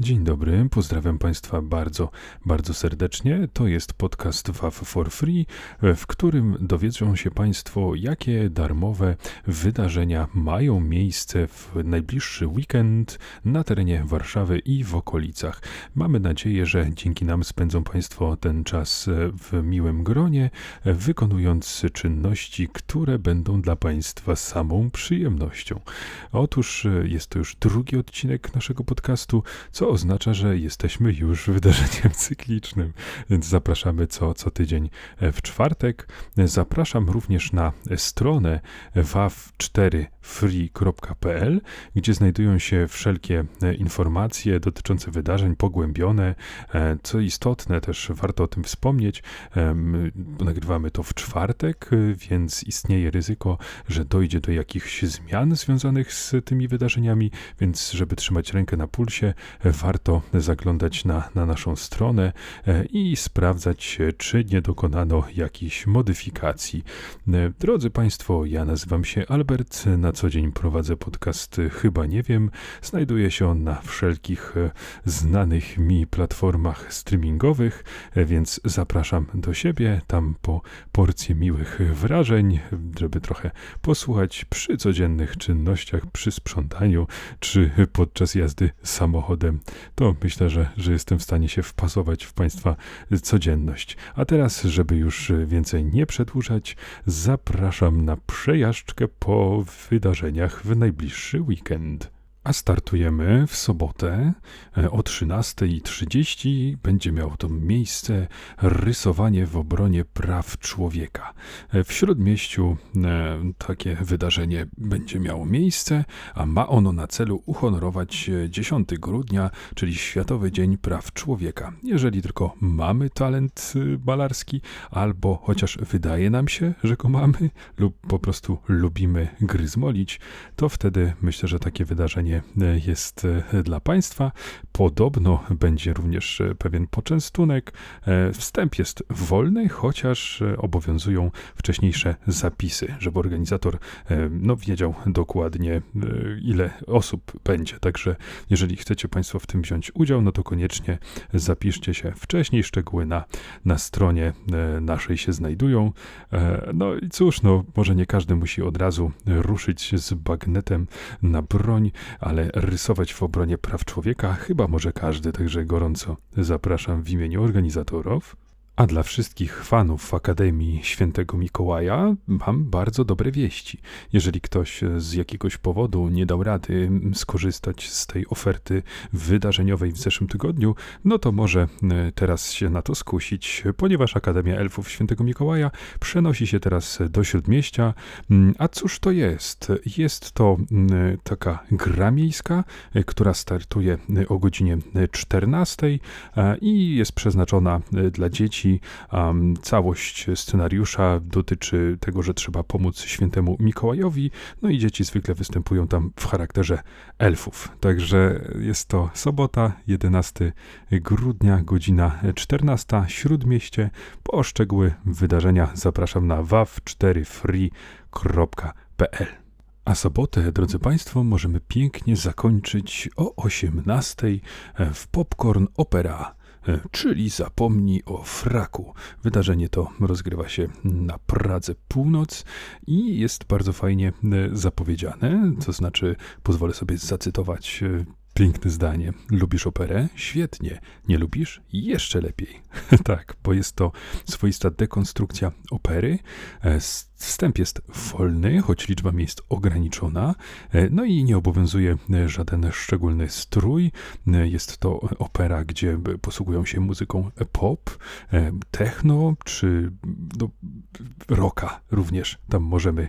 Dzień dobry, pozdrawiam Państwa bardzo, bardzo serdecznie. To jest podcast WAF for Free, w którym dowiedzą się Państwo, jakie darmowe wydarzenia mają miejsce w najbliższy weekend na terenie Warszawy i w okolicach. Mamy nadzieję, że dzięki nam spędzą Państwo ten czas w miłym gronie, wykonując czynności, które będą dla Państwa samą przyjemnością. Otóż jest to już drugi odcinek naszego podcastu, co oznacza, że jesteśmy już wydarzeniem cyklicznym, więc zapraszamy co, co tydzień w czwartek. Zapraszam również na stronę waw4free.pl, gdzie znajdują się wszelkie informacje dotyczące wydarzeń pogłębione. Co istotne, też warto o tym wspomnieć, nagrywamy to w czwartek, więc istnieje ryzyko, że dojdzie do jakichś zmian związanych z tymi wydarzeniami, więc żeby trzymać rękę na pulsie, warto zaglądać na, na naszą stronę e, i sprawdzać, czy nie dokonano jakichś modyfikacji. E, drodzy Państwo, ja nazywam się Albert, na co dzień prowadzę podcast Chyba Nie Wiem. Znajduje się on na wszelkich e, znanych mi platformach streamingowych, więc zapraszam do siebie, tam po porcję miłych wrażeń, żeby trochę posłuchać przy codziennych czynnościach, przy sprzątaniu, czy podczas jazdy samochodem to myślę, że, że jestem w stanie się wpasować w Państwa codzienność. A teraz, żeby już więcej nie przedłużać, zapraszam na przejażdżkę po wydarzeniach w najbliższy weekend. A startujemy w sobotę e, o 13.30. Będzie miało to miejsce rysowanie w obronie praw człowieka. E, w śródmieściu e, takie wydarzenie będzie miało miejsce, a ma ono na celu uhonorować 10 grudnia, czyli Światowy Dzień Praw Człowieka. Jeżeli tylko mamy talent malarski, albo chociaż wydaje nam się, że go mamy, lub po prostu lubimy gryzmolić, to wtedy myślę, że takie wydarzenie E, jest e, dla Państwa. Podobno będzie również e, pewien poczęstunek. Wstęp jest wolny, chociaż obowiązują wcześniejsze zapisy, żeby organizator no, wiedział dokładnie, ile osób będzie. Także jeżeli chcecie Państwo w tym wziąć udział, no to koniecznie zapiszcie się wcześniej. Szczegóły na, na stronie naszej się znajdują. No i cóż, no, może nie każdy musi od razu ruszyć z bagnetem na broń, ale rysować w obronie praw człowieka chyba może każdy, także gorąco zapraszam w imieniu organizatorów. A dla wszystkich fanów Akademii Świętego Mikołaja mam bardzo dobre wieści. Jeżeli ktoś z jakiegoś powodu nie dał rady skorzystać z tej oferty wydarzeniowej w zeszłym tygodniu, no to może e, teraz się na to skusić, ponieważ Akademia Elfów Świętego Mikołaja przenosi się teraz do Śródmieścia. Mm, a cóż to jest? Jest to mm, taka gra miejska, e, która startuje e, o godzinie 14 i jest przeznaczona dla dzieci Um, całość scenariusza dotyczy tego, że trzeba pomóc świętemu Mikołajowi, no i dzieci zwykle występują tam w charakterze elfów. Także jest to sobota, 11 grudnia, godzina 14, Śródmieście. Po szczegóły wydarzenia zapraszam na waw4free.pl. A sobotę, drodzy Państwo, możemy pięknie zakończyć o 18 w Popcorn Opera czyli Zapomnij o fraku. Wydarzenie to rozgrywa się na Pradze Północ i jest bardzo fajnie e, zapowiedziane, to znaczy pozwolę sobie zacytować e, Piękne zdanie. Lubisz operę? Świetnie. Nie lubisz? Jeszcze lepiej. tak, bo jest to swoista dekonstrukcja opery. Wstęp jest wolny, choć liczba miejsc ograniczona, e, no i nie obowiązuje e, żaden szczególny strój. E, jest to opera, gdzie posługują się muzyką pop, techno czy no, rocka również tam możemy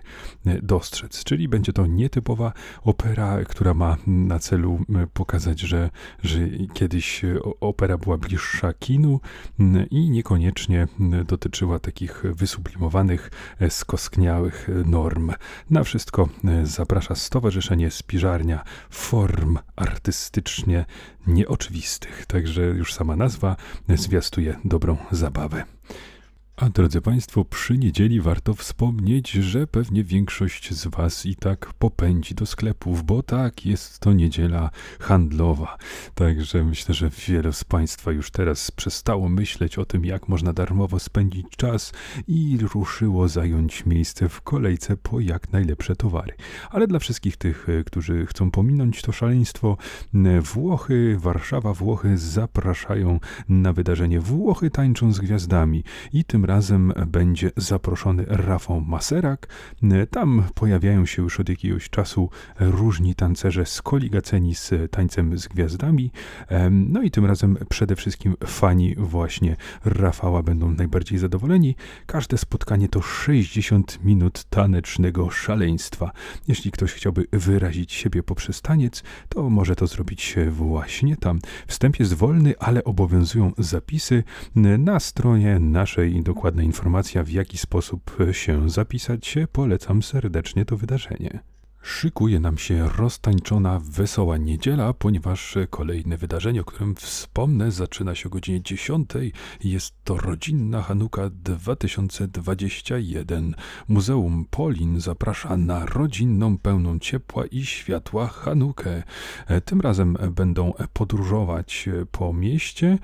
dostrzec. Czyli będzie to nietypowa opera, która ma na celu pokazać, że, że kiedyś opera była bliższa kinu i niekoniecznie dotyczyła takich wysublimowanych skos skniałych norm. Na wszystko e, zaprasza Stowarzyszenie Spiżarnia Form Artystycznie Nieoczywistych. Także już sama nazwa zwiastuje dobrą zabawę. A drodzy Państwo, przy niedzieli warto wspomnieć, że pewnie większość z Was i tak popędzi do sklepów, bo tak, jest to niedziela handlowa. Także myślę, że wiele z Państwa już teraz przestało myśleć o tym, jak można darmowo spędzić czas i ruszyło zająć miejsce w kolejce po jak najlepsze towary. Ale dla wszystkich tych, e, którzy chcą pominąć to szaleństwo, Włochy, Warszawa, Włochy zapraszają na wydarzenie Włochy tańczą z gwiazdami i tym razem będzie zaproszony Rafał Maserak. Tam pojawiają się już od jakiegoś czasu różni tancerze skoligaceni z tańcem z gwiazdami. No i tym razem przede wszystkim fani właśnie Rafała będą najbardziej zadowoleni. Każde spotkanie to 60 minut tanecznego szaleństwa. Jeśli ktoś chciałby wyrazić siebie poprzez taniec, to może to zrobić właśnie tam. Wstęp jest wolny, ale obowiązują zapisy na stronie naszej dokładna informacja, w jaki sposób się zapisać. Polecam serdecznie to wydarzenie. Szykuje nam się roztańczona, wesoła niedziela, ponieważ kolejne wydarzenie, o którym wspomnę, zaczyna się o godzinie 10. Jest to rodzinna Hanuka 2021. Muzeum Polin zaprasza na rodzinną, pełną ciepła i światła Hanukę. Tym razem będą podróżować po mieście,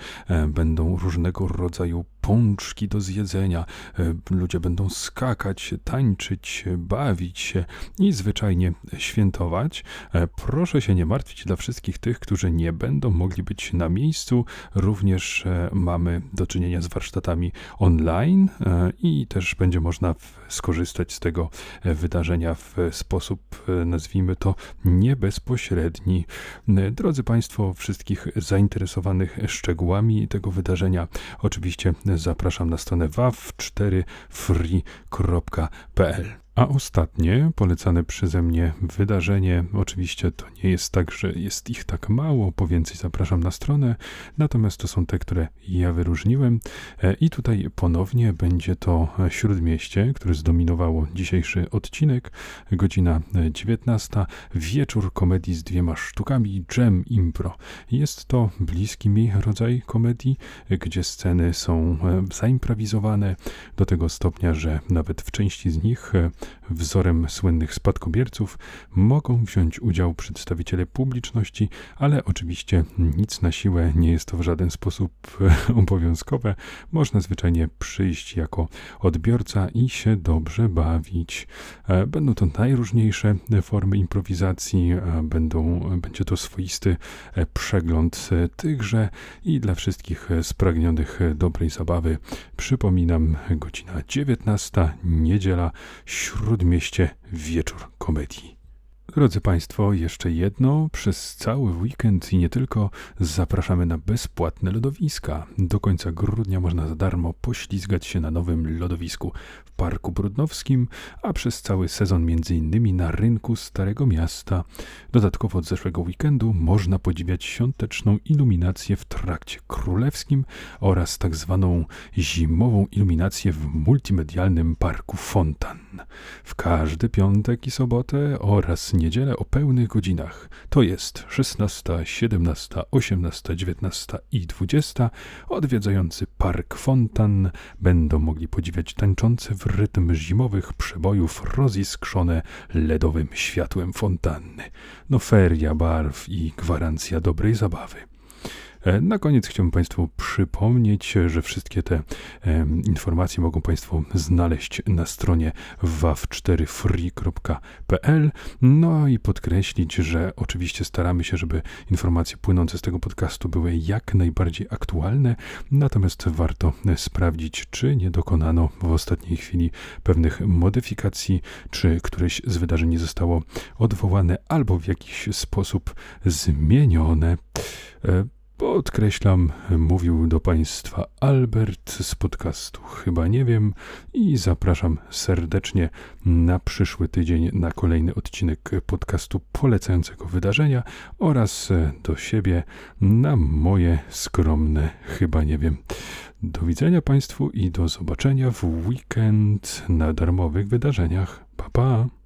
będą różnego rodzaju pączki do zjedzenia. E, ludzie będą skakać, tańczyć, bawić się i zwyczajnie świętować. E, proszę się nie martwić dla wszystkich tych, którzy nie będą mogli być na miejscu. Również e, mamy do czynienia z warsztatami online i też będzie można skorzystać z tego wydarzenia w sposób, nazwijmy to, nie bezpośredni. Drodzy Państwo, wszystkich zainteresowanych szczegółami tego wydarzenia, oczywiście zapraszam na stronę waw4free.pl. A ostatnie, polecane przeze mnie wydarzenie, oczywiście to nie jest tak, że jest ich tak mało, po więcej zapraszam na stronę, natomiast to są te, które ja wyróżniłem. E, I tutaj ponownie będzie to Śródmieście, które zdominowało dzisiejszy odcinek, godzina 19, wieczór komedii z dwiema sztukami, Jam Impro. Jest to bliski mi rodzaj komedii, gdzie sceny są e, zaimprowizowane do tego stopnia, że nawet w części z nich e, Wzorem słynnych spadkobierców mogą wziąć udział przedstawiciele publiczności, ale oczywiście nic na siłę, nie jest to w żaden sposób obowiązkowe. Można zwyczajnie przyjść jako odbiorca i się dobrze bawić. E, będą to najróżniejsze formy improwizacji, będą, będzie to swoisty e, przegląd e, tychże i dla wszystkich spragnionych dobrej zabawy przypominam godzina 19, niedziela, Śródmieście Wieczór Komedii. Drodzy Państwo, jeszcze jedno. Przez cały weekend i nie tylko zapraszamy na bezpłatne lodowiska. Do końca grudnia można za darmo poślizgać się na nowym lodowisku w Parku Brudnowskim, a przez cały sezon m.in. na rynku Starego Miasta. Dodatkowo od zeszłego weekendu można podziwiać świąteczną iluminację w trakcie królewskim oraz tak zwaną zimową iluminację w multimedialnym Parku Fontan. W każdy piątek i sobotę oraz niedzielę o pełnych godzinach. To jest 16, 17, 18, 19 i 20. Odwiedzający Park Fontan będą mogli podziwiać tańczące w rytm zimowych przebojów roziskrzone ledowym światłem fontanny. No feria barw i gwarancja dobrej zabawy. E, na koniec chciałbym Państwu przypomnieć, że wszystkie te informacje mogą Państwo znaleźć na stronie waw4free.pl. No i podkreślić, że oczywiście staramy się, żeby informacje płynące z tego podcastu były jak najbardziej aktualne, natomiast warto sprawdzić, czy nie dokonano w ostatniej chwili pewnych modyfikacji, czy któreś z wydarzeń nie zostało odwołane albo w jakiś sposób zmienione. Podkreślam, mówił do Państwa Albert z podcastu Chyba Nie Wiem i zapraszam serdecznie na przyszły tydzień na kolejny odcinek podcastu polecającego wydarzenia oraz do siebie na moje skromne Chyba Nie Wiem. Do widzenia Państwu i do zobaczenia w weekend na darmowych wydarzeniach. Pa, pa!